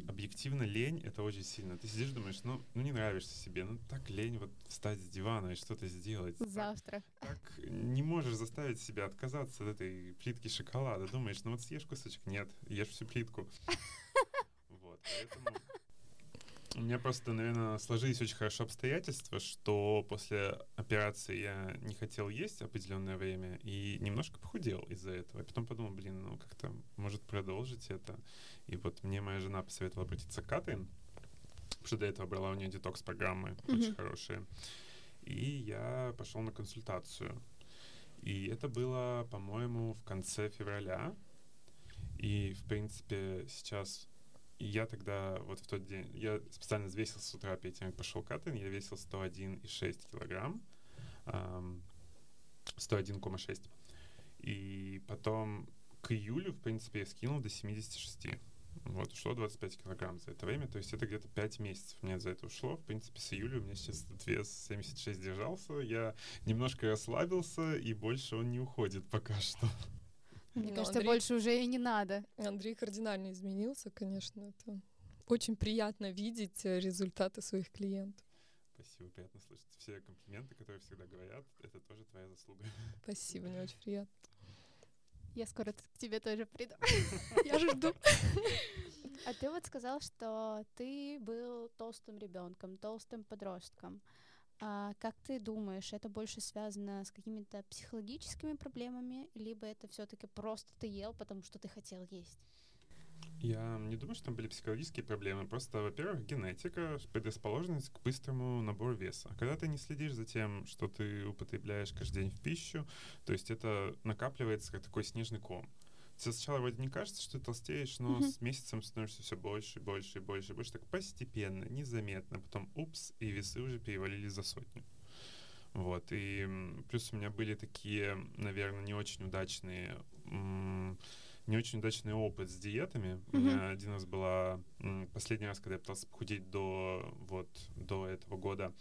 объективно лень — это очень сильно. Ты сидишь, думаешь, ну, ну не нравишься себе, ну так лень вот встать с дивана и что-то сделать. Завтра. Так, так не можешь заставить себя отказаться от этой плитки шоколада. Думаешь, ну вот съешь кусочек. Нет, ешь всю плитку. Вот, поэтому у меня просто, наверное, сложились очень хорошо обстоятельства, что после операции я не хотел есть определенное время и немножко похудел из-за этого. И потом подумал, блин, ну как-то может продолжить это. И вот мне моя жена посоветовала обратиться к Катrin, потому что до этого брала у нее детокс-программы mm-hmm. очень хорошие. И я пошел на консультацию. И это было, по-моему, в конце февраля. И, в принципе, сейчас и я тогда, вот в тот день, я специально взвесился с утра перед тем, как пошел катин, я весил 101,6 килограмм, эм, 101,6. И потом к июлю, в принципе, я скинул до 76. Вот, ушло 25 килограмм за это время, то есть это где-то 5 месяцев мне за это ушло. В принципе, с июля у меня сейчас вес 76 держался, я немножко расслабился, и больше он не уходит пока что. Мне Но кажется, Андрей... больше уже и не надо. Андрей кардинально изменился, конечно. Это очень приятно видеть э, результаты своих клиентов. Спасибо, приятно слышать. Все комплименты, которые всегда говорят, это тоже твоя заслуга. Спасибо, мне очень приятно. Я скоро к тебе тоже приду. Я жду. А ты вот сказал, что ты был толстым ребенком, толстым подростком. А как ты думаешь, это больше связано с какими-то психологическими проблемами, либо это все-таки просто ты ел, потому что ты хотел есть? Я не думаю, что там были психологические проблемы. Просто, во-первых, генетика, предрасположенность к быстрому набору веса. Когда ты не следишь за тем, что ты употребляешь каждый день в пищу, то есть это накапливается как такой снежный ком. Тебе сначала вроде не кажется, что ты толстеешь, но Мгм. с месяцем становишься все больше, и больше, и больше, и больше. Так постепенно, незаметно. Потом, упс, и весы уже перевалили за сотню. Вот, и плюс у меня были такие, наверное, не очень удачные, не очень удачный опыт с диетами. У Мгм. меня один раз была, последний раз, когда я пытался похудеть до, вот, до этого года,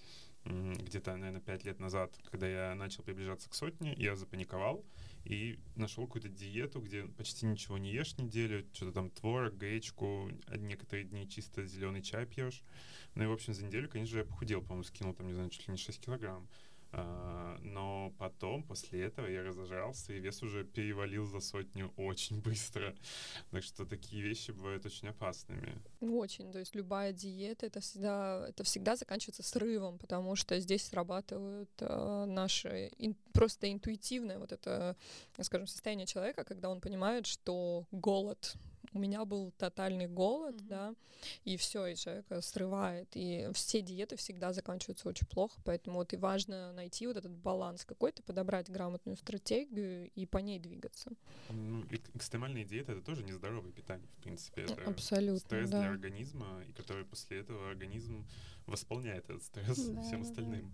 где-то, наверное, пять лет назад, когда я начал приближаться к сотне, я запаниковал и нашел какую-то диету, где почти ничего не ешь неделю, что-то там творог, гречку, а некоторые дни чисто зеленый чай пьешь. Ну и, в общем, за неделю, конечно же, я похудел, по-моему, скинул там, не знаю, чуть ли не 6 килограмм. А, но потом, после этого, я разожрался, и вес уже перевалил за сотню очень быстро. Так что такие вещи бывают очень опасными. Очень, то есть любая диета это всегда это всегда заканчивается срывом, потому что здесь срабатывают э, наши ин- просто интуитивное вот это, скажем, состояние человека, когда он понимает, что голод у меня был тотальный голод, Мгм. да, и все, и человека срывает, и все диеты всегда заканчиваются очень плохо, поэтому вот и важно найти вот этот баланс какой-то, подобрать грамотную стратегию и по ней двигаться. Ну, экстремальные диеты — это тоже нездоровое питание, в принципе. Это Абсолютно, стресс да. для организма, и который после этого организм восполняет этот стресс Да, всем да, да.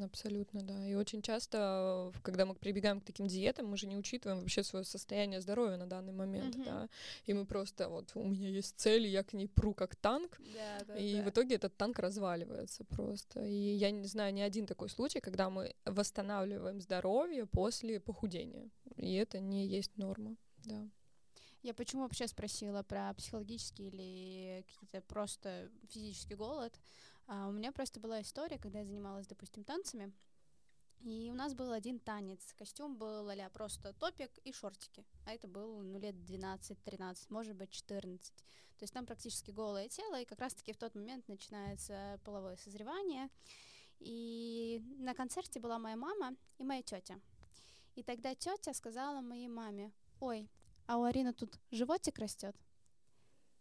Абсолютно, да. И очень часто, когда мы прибегаем к таким диетам, мы же не учитываем вообще свое состояние здоровья на данный момент, Мгм. да. И мы просто вот у меня есть цель, я к ней пру как танк, Да, да, и да. в итоге этот танк разваливается просто. И я не знаю ни один такой случай, когда мы восстанавливаем здоровье после похудения. И это не есть норма, да. Я почему вообще спросила про психологический или какие-то просто физический голод? А, у меня просто была история, когда я занималась, допустим, танцами, и у нас был один танец. Костюм был а просто топик и шортики. А это был ну, лет 12-13, может быть, 14. То есть там практически голое тело, и как раз-таки в тот момент начинается половое созревание. И на концерте была моя мама и моя тетя. И тогда тетя сказала моей маме, ой, а у Арины тут животик растет.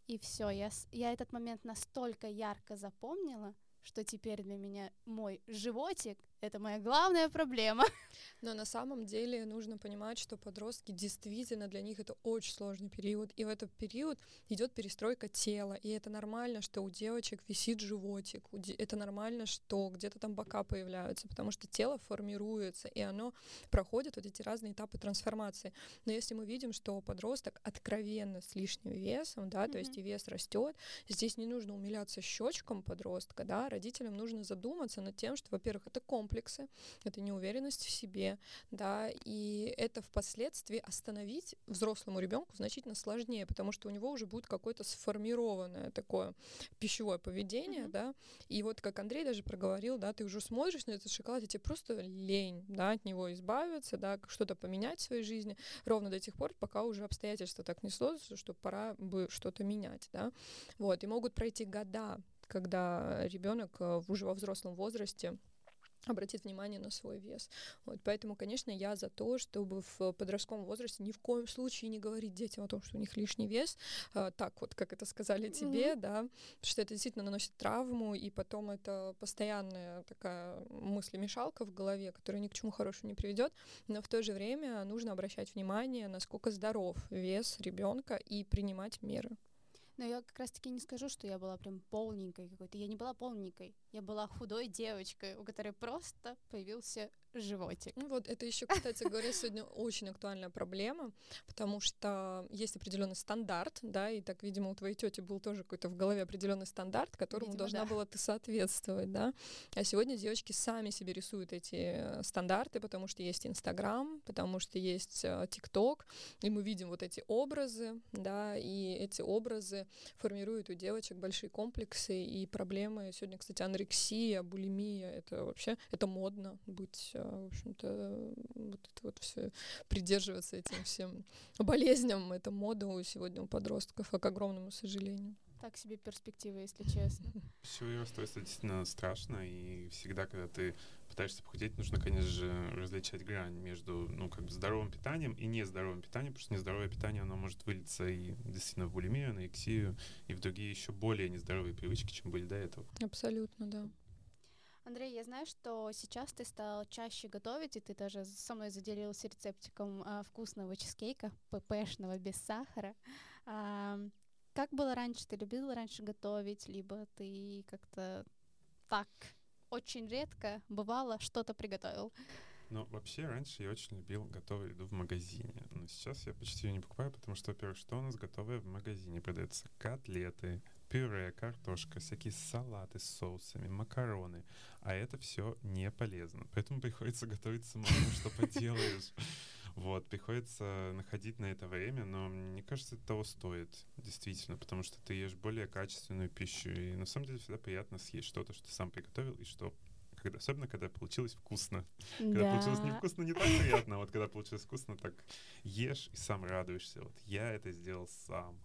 И все, я, я этот момент настолько ярко запомнила, что теперь для меня мой животик — это моя главная проблема. Но на самом деле нужно понимать, что подростки действительно для них это очень сложный период. И в этот период идет перестройка тела. И это нормально, что у девочек висит животик. Это нормально, что где-то там бока появляются, потому что тело формируется, и оно проходит вот эти разные этапы трансформации. Но если мы видим, что подросток откровенно с лишним весом, да, то есть и вес растет, здесь не нужно умиляться щечкам подростка, да, родителям нужно задуматься над тем, что, во-первых, это комплексы, это неуверенность в себе, да, и это впоследствии остановить взрослому ребенку значительно сложнее, потому что у него уже будет какое-то сформированное такое пищевое поведение, Мгм. да, и вот как Андрей даже проговорил, да, ты уже смотришь на этот шоколад, и тебе просто лень, да, от него избавиться, да, что-то поменять в своей жизни, ровно до тех пор, пока уже обстоятельства так не сложатся, что пора бы что-то менять, да, вот, и могут пройти года, когда ребенок уже во взрослом возрасте обратит внимание на свой вес. Вот, поэтому, конечно, я за то, чтобы в подростковом возрасте ни в коем случае не говорить детям о том, что у них лишний вес, а, так вот, как это сказали тебе, да, потому что это действительно наносит травму, и потом это постоянная такая мыслемешалка в голове, которая ни к чему хорошему не приведет, но в то же время нужно обращать внимание, насколько здоров вес ребенка и принимать меры. Но я как раз-таки не скажу, что я была прям полненькой какой-то. Я не была полненькой. Я была худой девочкой, у которой просто появился животик. Ну вот это еще, кстати говоря, сегодня очень актуальная проблема, потому что есть определенный стандарт, да, и так, видимо, у твоей тети был тоже какой-то в голове определенный стандарт, которому Видимо, должна да. была ты соответствовать, да. А сегодня девочки сами себе рисуют эти э, стандарты, потому что есть Инстаграм, потому что есть э, ТикТок, и мы видим вот эти образы, да, и эти образы формируют у девочек большие комплексы и проблемы. Сегодня, кстати, анорексия, булимия, это вообще, это модно быть, э, в общем-то, вот это вот все придерживаться этим всем болезням. Это мода у сегодня у подростков, а к огромному сожалению. Так себе перспектива, если честно. Пищевое расстройство действительно страшно, и всегда, когда ты пытаешься похудеть, нужно, конечно же, различать грань между, ну, как бы здоровым питанием и нездоровым питанием, потому что нездоровое питание, оно может вылиться и действительно в булимию, анорексию, и в другие еще более нездоровые привычки, чем были до этого. Абсолютно, да. Андрей, я знаю, что сейчас ты стал чаще готовить, и ты даже со мной заделился рецептиком а, вкусного чизкейка, ППшного, без сахара. А, как было раньше? Ты любил раньше готовить, либо ты как-то так очень редко бывало что-то приготовил? Ну, вообще, раньше я очень любил готовую еду в магазине. Но сейчас я почти ее не покупаю, потому что, во-первых, что у нас готовое в магазине? Продаются котлеты, пюре, картошка, всякие салаты с соусами, макароны. А это все не полезно. Поэтому приходится готовить самому, что поделаешь. Вот, приходится находить на это время, но мне кажется, это того стоит, действительно, потому что ты ешь более качественную пищу, и на самом деле всегда приятно съесть что-то, что ты сам приготовил, и что когда, особенно когда получилось вкусно. Да. Когда получилось невкусно, не так приятно, а вот когда получилось вкусно, так ешь и сам радуешься. Вот я это сделал сам.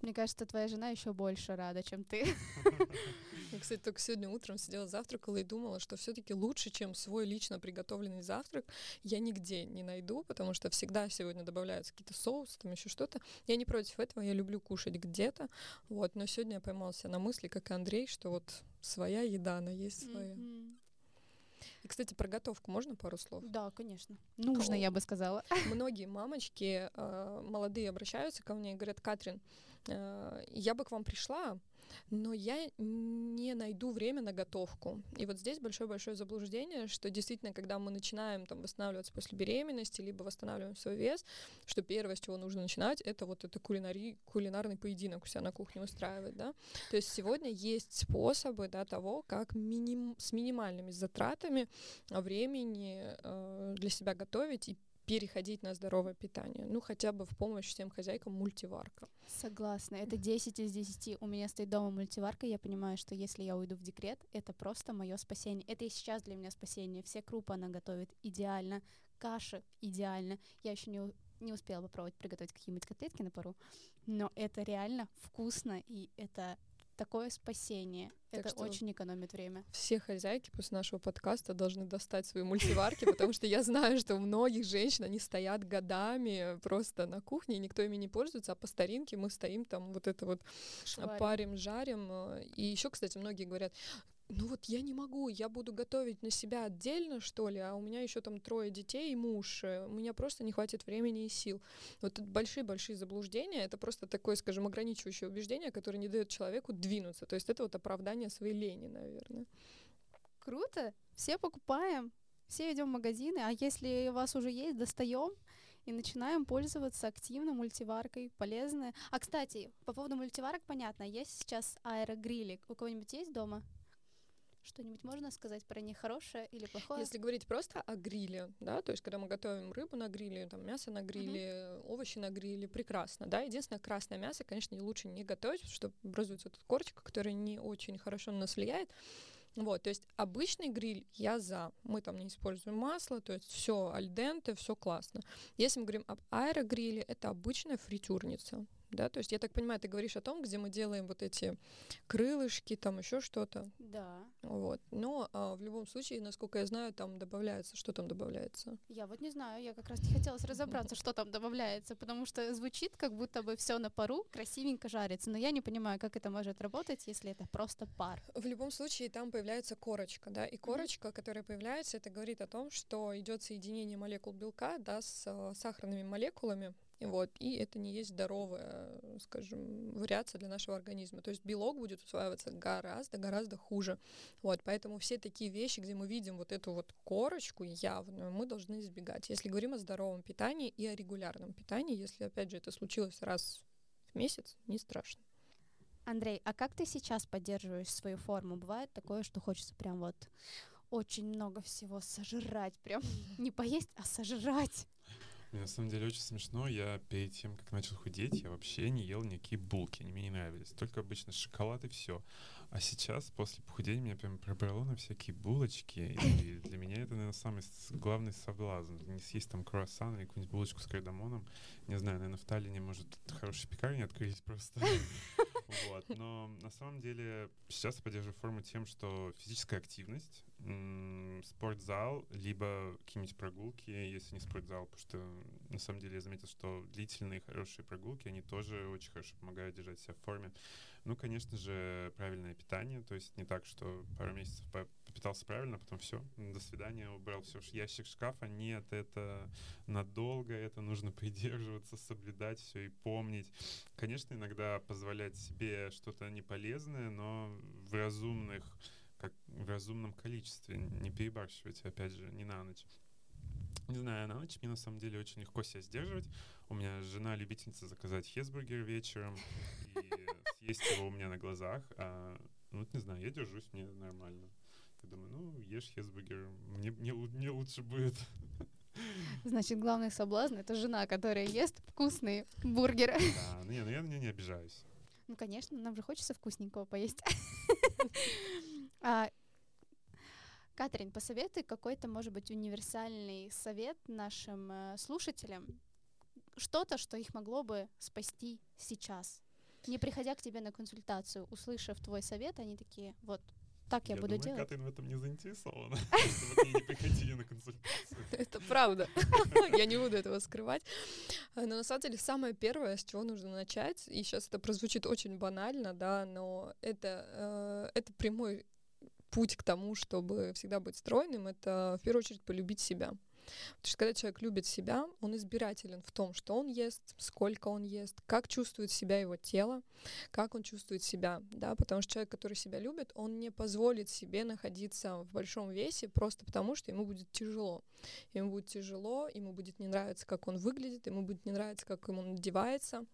Мне кажется, твоя жена еще больше рада, чем ты. Я, кстати, только сегодня утром сидела, завтракала и думала, что все-таки лучше, чем свой лично приготовленный завтрак, я нигде не найду, потому что всегда сегодня добавляются какие-то соусы, там еще что-то. Я не против этого, я люблю кушать где-то, вот. Но сегодня я поймался на мысли, как и Андрей, что вот своя еда, она есть своя. Mm-hmm. И, кстати, про готовку можно пару слов? Да, конечно. Нужно, я бы сказала. Многие мамочки э, молодые обращаются ко мне и говорят, Катрин, я бы к вам пришла, но я не найду время на готовку. И вот здесь большое-большое заблуждение, что действительно, когда мы начинаем там восстанавливаться после беременности, либо восстанавливаем свой вес, что первое, с чего нужно начинать, это вот это кулинари, кулинарный поединок у себя на кухне устраивать, да. То есть сегодня есть способы, да, того, как миним, с минимальными затратами времени э, для себя готовить и переходить на здоровое питание. Ну, хотя бы в помощь всем хозяйкам мультиварка. Согласна. Это 10 из 10. У меня стоит дома мультиварка. Я понимаю, что если я уйду в декрет, это просто мое спасение. Это и сейчас для меня спасение. Все крупы она готовит идеально. Каша идеально. Я еще не не успела попробовать приготовить какие-нибудь котлетки на пару, но это реально вкусно, и это такое спасение. Так это очень экономит время. Все хозяйки после нашего подкаста должны достать свои мультиварки, потому что я знаю, что у многих женщин они стоят годами просто на кухне, и никто ими не пользуется, а по старинке мы стоим там вот это вот парим, жарим. И еще, кстати, многие говорят, ну вот я не могу, я буду готовить на себя отдельно, что ли, а у меня еще там трое детей и муж, э, у меня просто не хватит времени и сил. Вот это большие-большие заблуждения, это просто такое, скажем, ограничивающее убеждение, которое не дает человеку двинуться. То есть это вот оправдание своей лени, наверное. Круто, все покупаем, все идем в магазины, а если у вас уже есть, достаем и начинаем пользоваться активно мультиваркой, полезная. А, кстати, по поводу мультиварок понятно, есть сейчас аэрогрили. У кого-нибудь есть дома? Что-нибудь можно сказать про них хорошее или плохое? Если говорить просто о гриле, да, то есть когда мы готовим рыбу на гриле, там мясо на гриле, uh-huh. овощи на гриле, прекрасно, да. Единственное, красное мясо, конечно, лучше не готовить, потому что образуется эта корочка, которая не очень хорошо на нас влияет. Вот, то есть обычный гриль я за. Мы там не используем масло, то есть все альденте, все классно. Если мы говорим об аэрогриле, это обычная фритюрница да? То есть я так понимаю, ты говоришь о том, где мы делаем вот эти крылышки, там еще что-то. Да. Вот. Но а, в любом случае, насколько я знаю, там добавляется. Что там добавляется? Я вот не знаю. Я как раз не хотела разобраться, что там добавляется, потому что звучит, как будто бы все на пару красивенько жарится. Но я не понимаю, как это может работать, если это просто пар. В любом случае, там появляется корочка, да, и корочка, mm-hmm. которая появляется, это говорит о том, что идет соединение молекул белка, да, с э, сахарными молекулами, вот, и это не есть здоровая, скажем, вариация для нашего организма. То есть белок будет усваиваться гораздо-гораздо хуже. Вот, поэтому все такие вещи, где мы видим вот эту вот корочку явную, мы должны избегать. Если говорим о здоровом питании и о регулярном питании, если, опять же, это случилось раз в месяц, не страшно. Андрей, а как ты сейчас поддерживаешь свою форму? Бывает такое, что хочется прям вот очень много всего сожрать, прям не поесть, а сожрать. Мне на самом деле очень смешно. Я перед тем, как начал худеть, я вообще не ел никакие булки, они мне не нравились. Только обычно шоколад и все. А сейчас, после похудения, меня прям пробрало на всякие булочки. И для меня это, наверное, самый главный соблазн. Не съесть там круассан или какую-нибудь булочку с кардамоном. Не знаю, наверное, в Таллине, может, хорошие пекарни открылись просто. Вот. Но на самом деле сейчас я поддерживаю форму тем, что физическая активность, спортзал, либо какие-нибудь прогулки, если не спортзал, потому что на самом деле я заметил, что длительные хорошие прогулки, они тоже очень хорошо помогают держать себя в форме. Ну, конечно же, правильное питание, то есть не так, что пару месяцев попитался правильно, а потом все, до свидания, убрал все ящик шкафа. Нет, это надолго, это нужно придерживаться, соблюдать все и помнить. Конечно, иногда позволять себе что-то неполезное, но в разумных как в разумном количестве, не перебарщивать, опять же, не на ночь. Не знаю, на ночь мне на самом деле очень легко себя сдерживать. У меня жена любительница заказать хесбургер вечером и съесть его у меня на глазах. А, ну, не знаю, я держусь, мне нормально. Я думаю, ну, ешь хесбургер, мне, мне, мне лучше будет. Значит, главный соблазн — это жена, которая ест вкусные бургеры. Да, ну, не, ну я на нее не обижаюсь. Ну, конечно, нам же хочется вкусненького поесть. А, Катрин, посоветуй какой-то, может быть, универсальный совет нашим э, слушателям. Что-то, что их могло бы спасти сейчас. Не приходя к тебе на консультацию, услышав твой совет, они такие, вот, так я, я буду думаю, делать. Катрин в этом не заинтересована, чтобы не приходили на консультацию. Это правда. Я не буду этого скрывать. Но на самом деле самое первое, с чего нужно начать, и сейчас это прозвучит очень банально, да, но это, э, это прямой путь к тому, чтобы всегда быть стройным, это в первую очередь полюбить себя. Потому что когда человек любит себя, он избирателен в том, что он ест, сколько он ест, как чувствует себя его тело, как он чувствует себя, да, потому что человек, который себя любит, он не позволит себе находиться в большом весе просто потому, что ему будет тяжело. Ему будет тяжело, ему будет не нравиться, как он выглядит, ему будет не нравиться, как ему он одевается,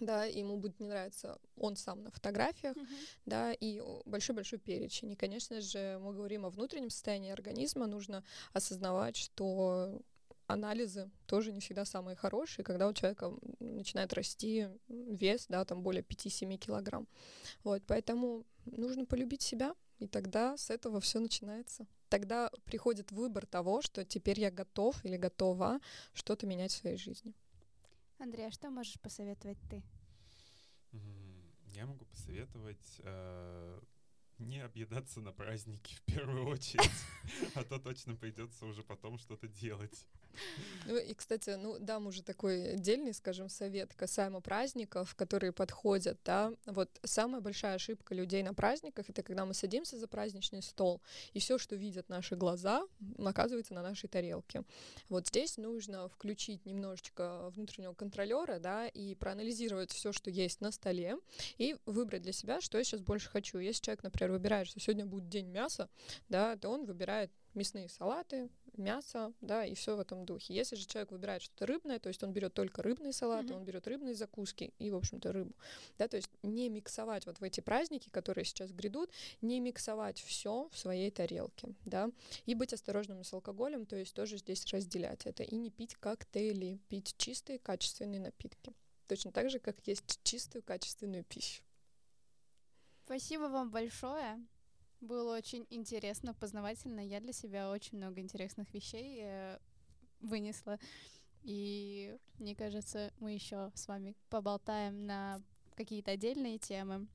да, ему будет не нравиться он сам на фотографиях, uh-huh. да, и большой-большой перечень. И, конечно же, мы говорим о внутреннем состоянии организма, нужно осознавать, что анализы тоже не всегда самые хорошие, когда у человека начинает расти вес, да, там более 5-7 килограмм. Вот, поэтому нужно полюбить себя, и тогда с этого все начинается. Тогда приходит выбор того, что теперь я готов или готова что-то менять в своей жизни. Андрей, а что можешь посоветовать ты? Я могу посоветовать э, не объедаться на праздники в первую очередь, а то точно придется уже потом что-то делать. Ну и, кстати, ну дам уже такой отдельный, скажем, совет касаемо праздников, которые подходят, да. Вот самая большая ошибка людей на праздниках — это когда мы садимся за праздничный стол, и все, что видят наши глаза, оказывается на нашей тарелке. Вот здесь нужно включить немножечко внутреннего контролера, да, и проанализировать все, что есть на столе, и выбрать для себя, что я сейчас больше хочу. Если человек, например, выбирает, что сегодня будет день мяса, да, то он выбирает мясные салаты, мясо, да, и все в этом духе. Если же человек выбирает что-то рыбное, то есть он берет только рыбные салаты, mm-hmm. он берет рыбные закуски и, в общем-то, рыбу, да, то есть не миксовать вот в эти праздники, которые сейчас грядут, не миксовать все в своей тарелке, да, и быть осторожным с алкоголем, то есть тоже здесь разделять это и не пить коктейли, пить чистые качественные напитки, точно так же, как есть чистую качественную пищу. Спасибо вам большое. Было очень интересно, познавательно. Я для себя очень много интересных вещей э, вынесла. И мне кажется, мы еще с вами поболтаем на какие-то отдельные темы.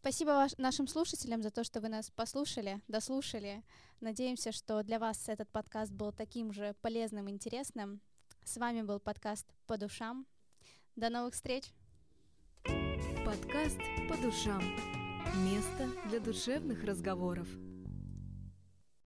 Спасибо ваш, нашим слушателям за то, что вы нас послушали, дослушали. Надеемся, что для вас этот подкаст был таким же полезным интересным. С вами был подкаст «По душам». До новых встреч! Подкаст «По душам» Место для душевных разговоров.